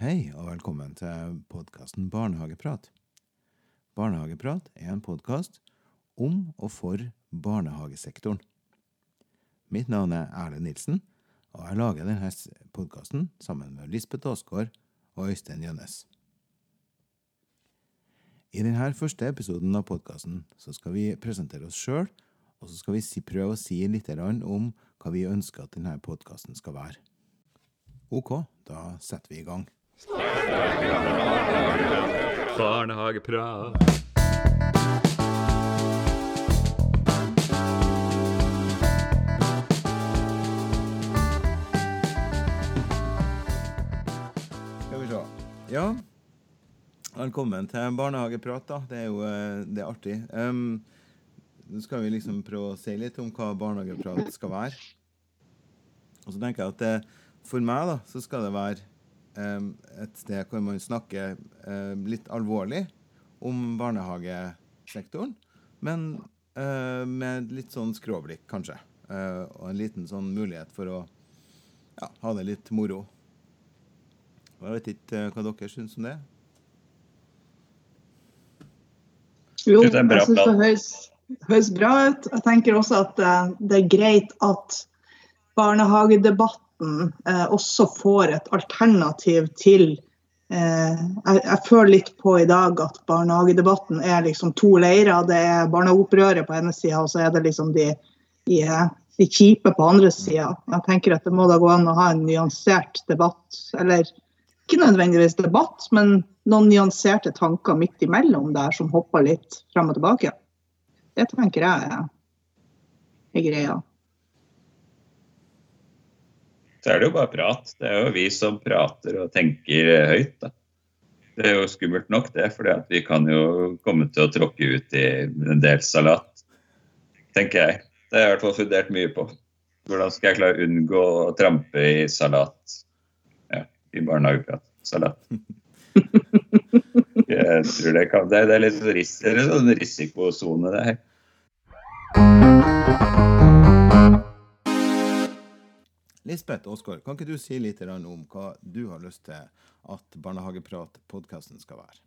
Hei og velkommen til podkasten Barnehageprat. Barnehageprat er en podkast om og for barnehagesektoren. Mitt navn er Erlend Nilsen, og jeg lager denne podkasten sammen med Lisbeth Aasgaard og Øystein Gjønnes. I denne første episoden av podkasten skal vi presentere oss sjøl, og så skal vi prøve å si litt om hva vi ønsker at denne podkasten skal være. Ok, da setter vi i gang. Barnehageprat. Ja, velkommen til barnehageprat, da. Det er jo eh, det er artig. Um, nå skal vi liksom prøve å si litt om hva barnehageprat skal være. Og så tenker jeg at det, for meg da, så skal det være et sted hvor man snakker litt alvorlig om barnehagesektoren, men uh, med litt sånn skråblikk, kanskje. Uh, og en liten sånn mulighet for å ja, ha det litt moro. Jeg vet ikke hva dere syns om det. Jo, Det en bra jeg syns det høres, høres bra ut. Jeg tenker også at eh, det er greit at barnehagedebatten eh, også får et alternativ til eh, jeg, jeg føler litt på i dag at barnehagedebatten er liksom to leirer. Det er barnehageopprøret på ene sida, og så er det liksom de, de, de kjipe på andre sida. Jeg tenker at det må da gå an å ha en nyansert debatt. Eller ikke nødvendigvis debatt, men noen nyanserte tanker midt imellom der som hopper litt frem og tilbake. Det tenker jeg er greia. Så er det jo bare prat. Det er jo vi som prater og tenker eh, høyt. da. Det er jo skummelt nok, det, for vi kan jo komme til å tråkke ut i en del salat. Tenker jeg. Det har jeg i hvert fall fundert mye på. Hvordan skal jeg klare å unngå å trampe i salat? Ja, i barnehageprat. Salat. Jeg tror det kan Det, er litt sånn risikosone, det her. Lisbeth Aasgaard, kan ikke du si litt om hva du har lyst til at Barnehageprat-podkasten skal være?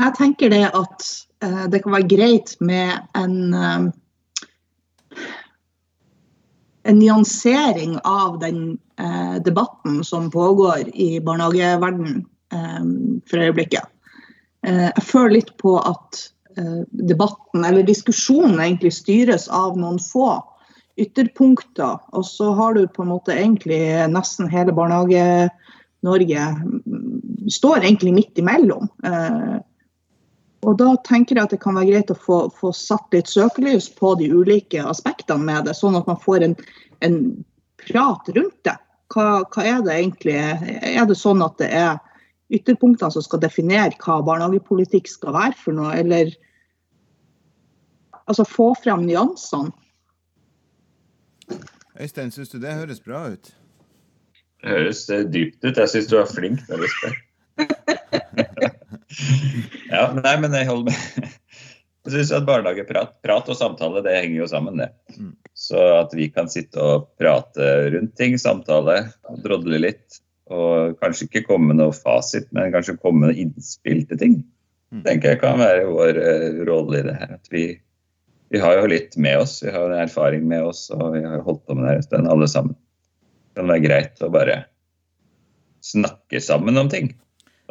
Jeg tenker det at eh, det kan være greit med en eh, en nyansering av den eh, debatten som pågår i barnehageverdenen eh, for øyeblikket. Jeg føler litt på at debatten, eller diskusjonen, egentlig styres av noen få ytterpunkter. Og så har du på en måte egentlig nesten hele Barnehage-Norge mm, står egentlig midt imellom. Eh, og da tenker jeg at det kan være greit å få, få satt litt søkelys på de ulike aspektene med det, sånn at man får en, en prat rundt det. Hva, hva er det egentlig? Er det sånn at det er ytterpunktene som skal definere hva barnehagepolitikk skal være for noe, eller altså få frem nyansene? Øystein, syns du det høres bra ut? Det høres eh, dypt ut. Jeg syns du er flink når du spør. ja, nei, men jeg holder med. Jeg syns at barnehageprat prat og samtale det henger jo sammen, det. Mm. Så at vi kan sitte og prate rundt ting, samtale, drodle litt. Og kanskje ikke komme med noe fasit, men kanskje komme med innspill til ting. Mm. tenker jeg kan være vår eh, rolle i det her. At vi, vi har jo litt med oss, vi har erfaring med oss, og vi har holdt på med det en stund, alle sammen. Det kan være greit å bare snakke sammen om ting.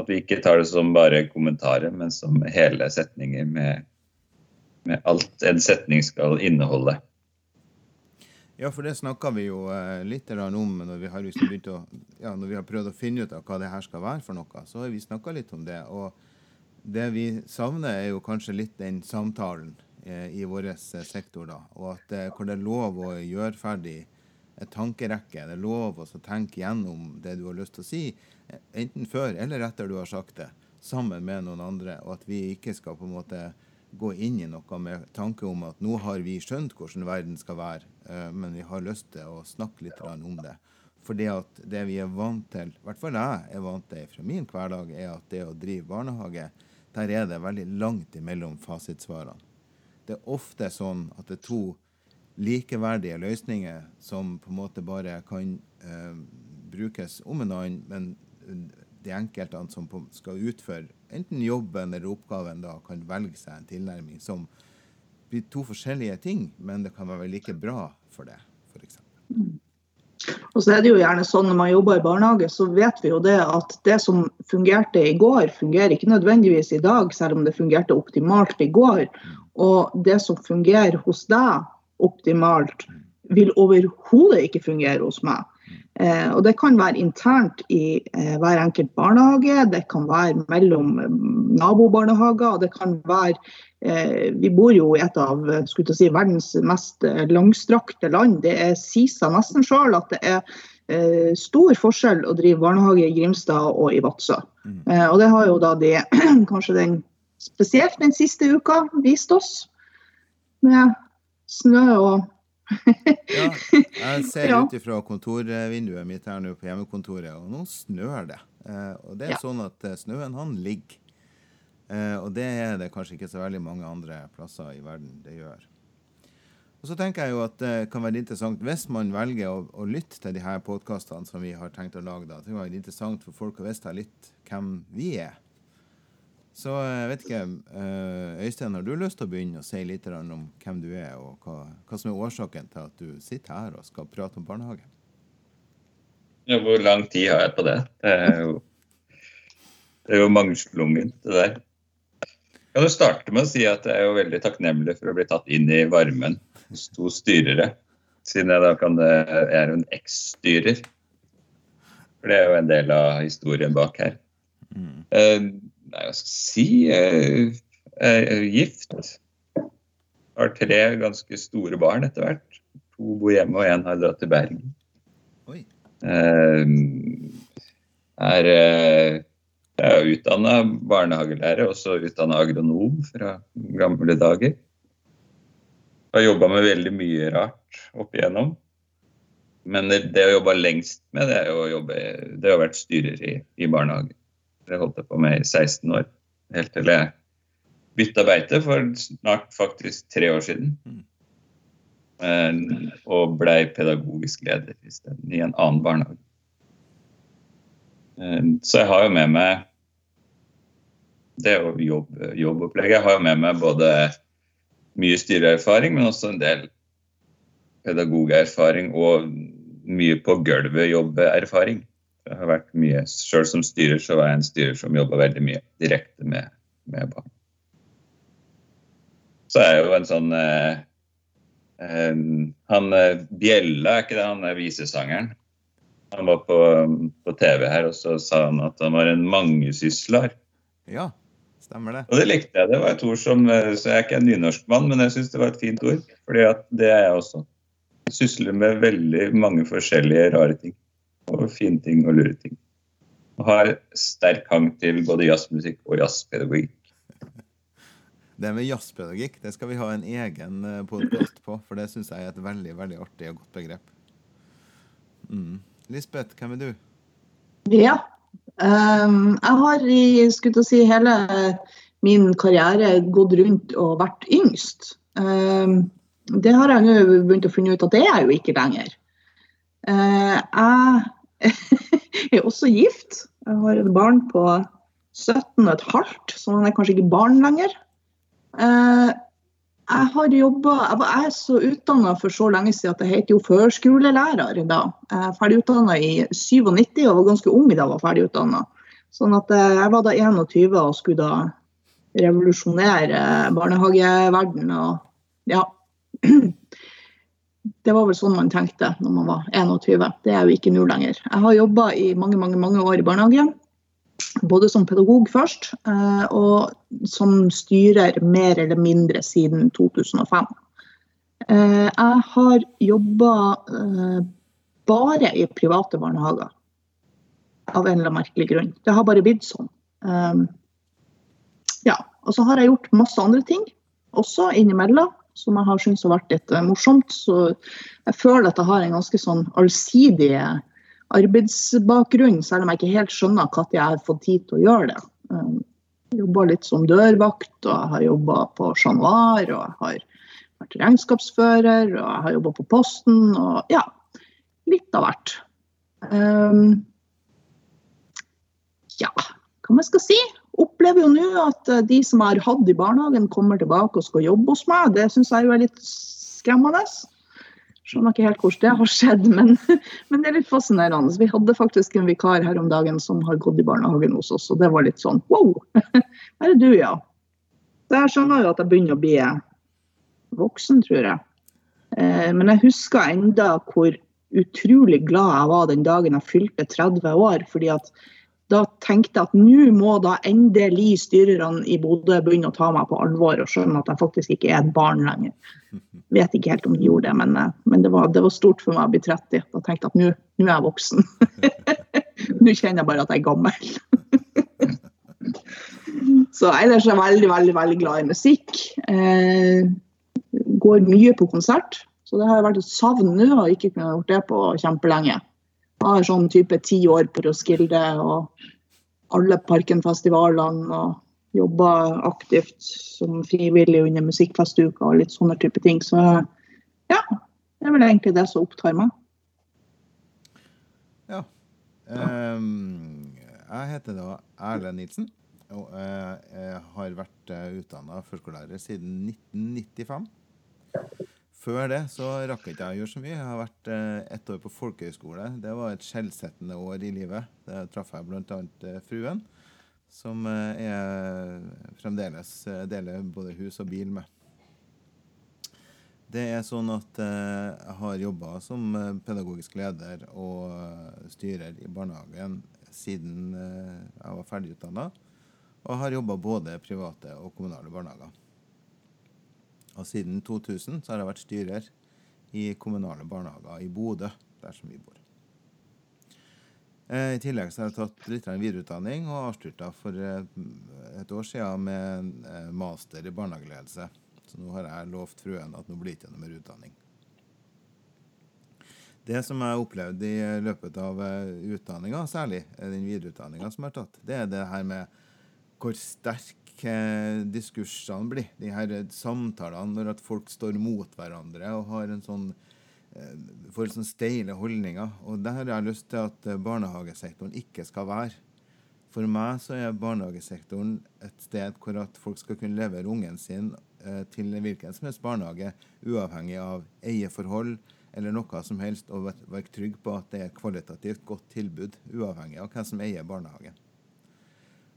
At vi ikke tar det som bare kommentarer, men som hele setninger med, med alt en setning skal inneholde. Ja, for det snakka vi jo eh, litt om når vi har liksom begynt å Ja, når vi har prøvd å finne ut av hva det her skal være for noe, så har vi snakka litt om det. Og det vi savner, er jo kanskje litt den samtalen i vår eh, sektor, da. Og at eh, hvor det er lov å gjøre ferdig et tankerekke. Det er lov å tenke gjennom det du har lyst til å si, eh, enten før eller etter du har sagt det, sammen med noen andre. Og at vi ikke skal på en måte gå inn i noe med tanke om at nå har vi skjønt hvordan verden skal være, eh, men vi har lyst til å snakke litt om det. At det vi er vant til, i hvert fall jeg er vant til fra min hverdag, er at det å drive barnehage, der er det veldig langt imellom fasitsvarene. Det er ofte sånn at det er to likeverdige løsninger som på en måte bare kan eh, brukes om en annen, men de enkelte som på, skal utføre enten jobben eller oppgaven, da kan velge seg en tilnærming som blir to forskjellige ting, men det kan være like bra for det, f.eks. Mm. Og så er det jo gjerne sånn Når man jobber i barnehage, så vet vi jo det at det som fungerte i går, fungerer ikke nødvendigvis i dag, selv om det fungerte optimalt i går. Og det som fungerer hos deg optimalt, vil overhodet ikke fungere hos meg. Eh, og Det kan være internt i eh, hver enkelt barnehage, det kan være mellom eh, nabobarnehager. det kan være eh, Vi bor jo i et av si, verdens mest eh, langstrakte land. Det er sier nesten sjøl at det er eh, stor forskjell å drive barnehage i Grimstad og i Vadsø. Mm. og det har jo da de, kanskje den, spesielt den siste uka vist oss. Med snø og ja, jeg ser ut ifra kontorvinduet mitt her nå på hjemmekontoret, og nå snør det. Eh, og det er ja. sånn at eh, snøen han ligger. Eh, og det er det kanskje ikke så veldig mange andre plasser i verden det gjør. Og så tenker jeg jo at det kan være interessant hvis man velger å, å lytte til de her podkastene som vi har tenkt å lage. da, Det kan være interessant for folk å vite litt hvem vi er. Så eh, jeg vet ikke eh, Øystein, har du lyst til å begynne å si litt om hvem du er, og hva, hva, som er årsaken til at du sitter her og skal prate om barnehage? Ja, hvor lang tid har jeg på det? Det er jo, det er jo mangslungent, det der. Kan du starte med å si at jeg er jo veldig takknemlig for å bli tatt inn i varmen hos to styrere. Siden jeg da kan Jeg er jo en eks-styrer. For det er jo en del av historien bak her. Mm. Uh, Nei, hva skal jeg si Jeg er gift. Har tre ganske store barn etter hvert. To bor hjemme, og én har dratt til Bergen. Oi. Eh, er, eh, jeg er utdanna barnehagelærer, også utdanna agronom fra gamle dager. Har jobba med veldig mye rart opp igjennom. Men det, det å jobbe lengst med, det er å jobbe, det har vært styrer i, i barnehage. Det holdt jeg på med i 16 år. Helt til jeg bytta beite for snart faktisk tre år siden. Mm. Og blei pedagogisk leder isteden, i en annen barnehage. Eh, så jeg har jo med meg det å jobb, jobbopplegget. Jeg har jo med meg både mye styreerfaring, men også en del pedagogerfaring og mye på gulvet jobbeerfaring. Jeg har vært mye, Sjøl som styrer så var jeg en styrer som jobba veldig mye direkte med, med, barn. Så er jeg jo en sånn eh, eh, Han eh, Bjella, er ikke det han er visesangeren? Han var på, på, TV her, og så sa han at han var en mangesysler. Ja, stemmer det. Og det likte jeg. Det var et ord som eh, Så jeg er ikke en nynorskmann, men jeg syns det var et fint ord. fordi at det er jeg også. Jeg sysler med veldig mange forskjellige rare ting og fine ting og lure ting. Og har sterk hang til både jazzmusikk og jazzpedagogikk. Det med jazzpedagogikk det skal vi ha en egen eh, podkast på, for det syns jeg er et veldig veldig artig og godt begrep. Mm. Lisbeth, hvem er du? Ja. Um, jeg har i skulle si, hele min karriere gått rundt og vært yngst. Um, det har jeg nå begynt å finne ut at det er jeg jo ikke lenger. Uh, jeg er også gift. Jeg har et barn på 17 og et halvt, så han er kanskje ikke barn lenger. Uh, jeg har jobba Jeg er så utdanna for så lenge siden at jeg heter jo førskolelærer da. Jeg er ferdigutdanna i 97 og var ganske ung da jeg var ferdigutdanna. Sånn at jeg var da 21 og skulle da revolusjonere barnehageverdenen og ja. det var vel sånn man tenkte når man var 21. Det er jo ikke nå lenger. Jeg har jobba i mange, mange, mange år i barnehage. Både som pedagog først, eh, og som styrer mer eller mindre siden 2005. Eh, jeg har jobba eh, bare i private barnehager. Av en eller annen merkelig grunn. Det har bare blitt sånn. Ja. Og så har jeg gjort masse andre ting også innimellom som jeg har syntes har vært litt eh, morsomt. Så jeg føler at jeg har en ganske sånn allsidig arbeidsbakgrunn, selv om jeg ikke helt skjønner når jeg har fått tid til å gjøre det. Um, jeg jobba litt som dørvakt, og jeg har jobba på Chat Noir, og jeg har vært regnskapsfører, og jeg har jobba på Posten, og ja, litt av hvert. Um, jeg skal si, opplever jo nå at eh, de som har hatt i barnehagen, kommer tilbake og skal jobbe hos meg. Det syns jeg jo er litt skremmende. Skjønner ikke helt hvordan det har skjedd, men, men, det er litt fascinerende. Vi hadde faktisk en vikar her om dagen som har gått i barnehagen hos oss, og det var litt sånn wow! Her er du, ja. Så jeg skjønner jo at jeg begynner å bli voksen, tror jeg. Eh, men jeg husker enda hvor utrolig glad jeg var den dagen jeg fylte 30 år. fordi at da tenkte jeg at nå må da endelig styrerne i Bodø begynne å ta meg på alvor og skjønne at jeg faktisk ikke er et barn lenger. Vet ikke helt om de gjorde det, men, eh, men det, var, det, var, stort for meg å bli 30. Da tenkte jeg at nå, nå er jeg voksen. nå kjenner jeg bare at jeg er gammel. Så ellers er jeg veldig, veldig, veldig glad i musikk. Eh, går mye på konsert. Så det har vært et savn nå og ikke kunne gjort det på kjempelenge har sånn type ti år på Roskilde og alle Parkenfestivalene og jobba aktivt som frivillig under musikkfestuka og litt sånne type ting. Så ja, det er vel egentlig det som opptar meg. Ja. Um, jeg heter da Erlend Nilsen. Og jeg har vært eh, utdanna førskolelærer siden 1995. Før det så rakk ikke å gjøre så mye. Jeg har vært eh, ett år på folkehøyskole. Det var et skjellsettende år i livet. Der traff jeg bl.a. Eh, fruen, som eh, jeg fremdeles eh, deler både hus og bil med. Det er sånn at eh, jeg har jobba som eh, pedagogisk leder og styrer i barnehagen siden jeg var ferdigutdanna. Og har jobba både private og kommunale barnehager. Og siden 2000 så har jeg vært styrer i kommunale barnehager i Bodø, der som vi bor. Eh, I tillegg så har jeg tatt litt videreutdanning og avslutta for eh, et år siden med eh, master i barnehageledelse. Så nå har jeg lovt fruen at nå blir det ikke noe mer utdanning. Det som jeg har opplevd i løpet av utdanninga, særlig den videreutdanninga som jeg har tatt, det er det her med hvor sterk diskursene blir. De her samtalene når at folk står mot hverandre og har en sånn eh, får sånn steile holdninger. Og det har jeg lyst til at eh, barnehagesektoren ikke skal være. For meg så er barnehagesektoren et sted hvor at folk skal kunne levere ungen sin eh, til hvilken som helst barnehage, uavhengig av eierforhold eller noe som helst, og være trygg på at det er et kvalitativt godt tilbud, uavhengig av hvem som eier barnehagen.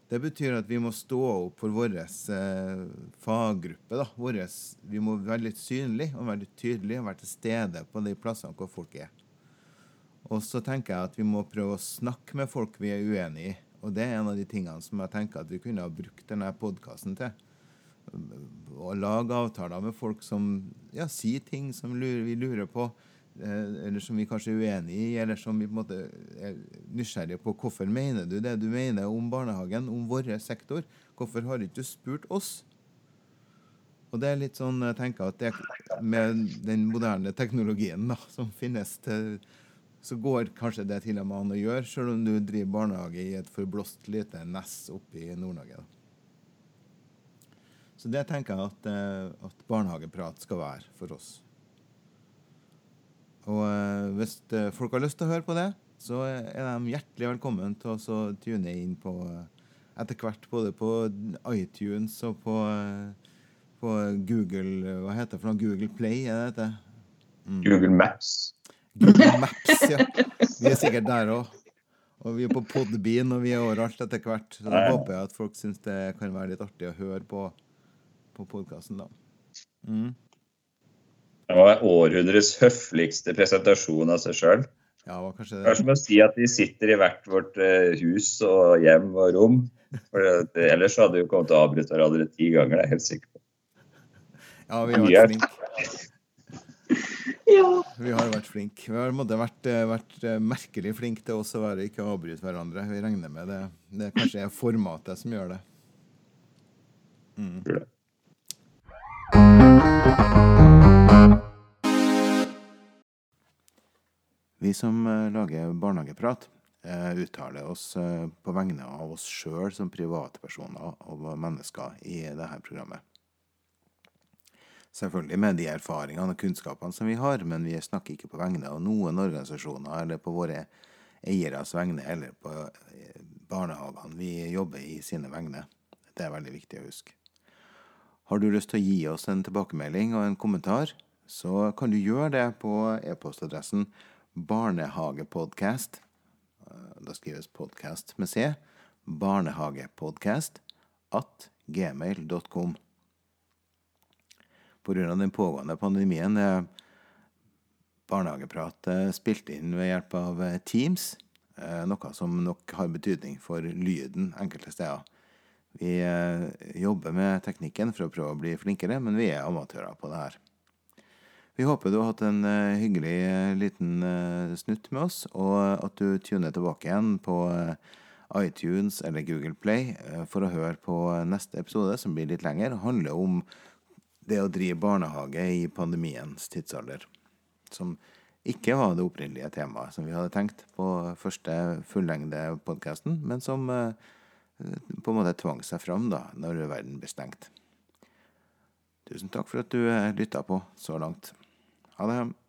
Det betyr at vi må stå opp for vår eh, faggruppe. Da. Våres, vi må være litt synlige og være litt tydelige og være til stede på de plassene hvor folk er. Og så tenker jeg at vi må prøve å snakke med folk vi er uenig i. Og det er en av de tingene som jeg tenker at vi kunne ha brukt denne podkasten til. Å lage avtaler med folk som ja, sier ting som vi lurer på. Eh, eller som vi kanskje er uenig i, eller som vi på en måte er nysgjerrige på. Hvorfor mener du det du mener om barnehagen, om vår sektor? Hvorfor har ikke du spurt oss? Og det er litt sånn, jeg tenker at det, Med den moderne teknologien da, som finnes, til, så går kanskje det til og med an å gjøre, selv om du driver barnehage i et forblåst lite nes oppe i Nord-Norge. Så det tenker jeg at, eh, at barnehageprat skal være for oss. Og uh, hvis uh, folk har lyst til å høre på det, så er de hjertelig velkommen til å tune inn på uh, etter hvert både på iTunes og på, på, Google Hva heter det for noe? Google Play, er det det? Mm. Google Maps. Google Maps, ja. Vi er sikkert der òg. Og vi er på Podbean, og vi er overalt etter hvert. Så da håper jeg at folk syns det kan være litt artig å høre på, på podkasten, da. Mm. Det var århundrets høfligste presentasjon av seg sjøl. Ja, det. det er som å si at vi sitter i hvert vårt uh, hus og hjem og rom. For det, ellers hadde vi kommet til å avbryte hverandre ti ganger, det er jeg helt sikker på. Ja, vi har vært flinke. Ja. Vi har vært flinke. Vi har vært, eh, vært, eh, merkelig flinke til oss å være ikke å avbryte hverandre. Vi regner med det. Det er kanskje er formatet som gjør det. Mm. Vi som eh, lager barnehageprat, eh, uttaler oss eh, på vegne av oss sjøl som privatpersoner og mennesker i dette programmet. Selvfølgelig med de erfaringene og kunnskapene som vi har, men vi snakker ikke på vegne av noen organisasjoner eller på våre eieres vegne eller på barnehagene. Vi jobber i sine vegne. Det er veldig viktig å huske. Har du lyst til å gi oss en tilbakemelding og en kommentar, så kan du gjøre det på e-postadressen barnehagepodcast. Da skrives podkast med C. Barnehagepodcast at gmail.com. Pga. den pågående pandemien er barnehageprat spilt inn ved hjelp av Teams, noe som nok har betydning for lyden enkelte steder. Vi jobber med teknikken for å prøve å bli flinkere, men vi er amatører på det her. Vi håper du har hatt en hyggelig liten snutt med oss, og at du tuner tilbake igjen på iTunes eller Google Play for å høre på neste episode, som blir litt lengre, handler om det å drive barnehage i pandemiens tidsalder. Som ikke var det opprinnelige temaet som vi hadde tenkt på første fullengde podkasten, men som på en måte tvang seg fram da, når verden ble stengt. Tusen takk for at du lytta på så langt. Ha det.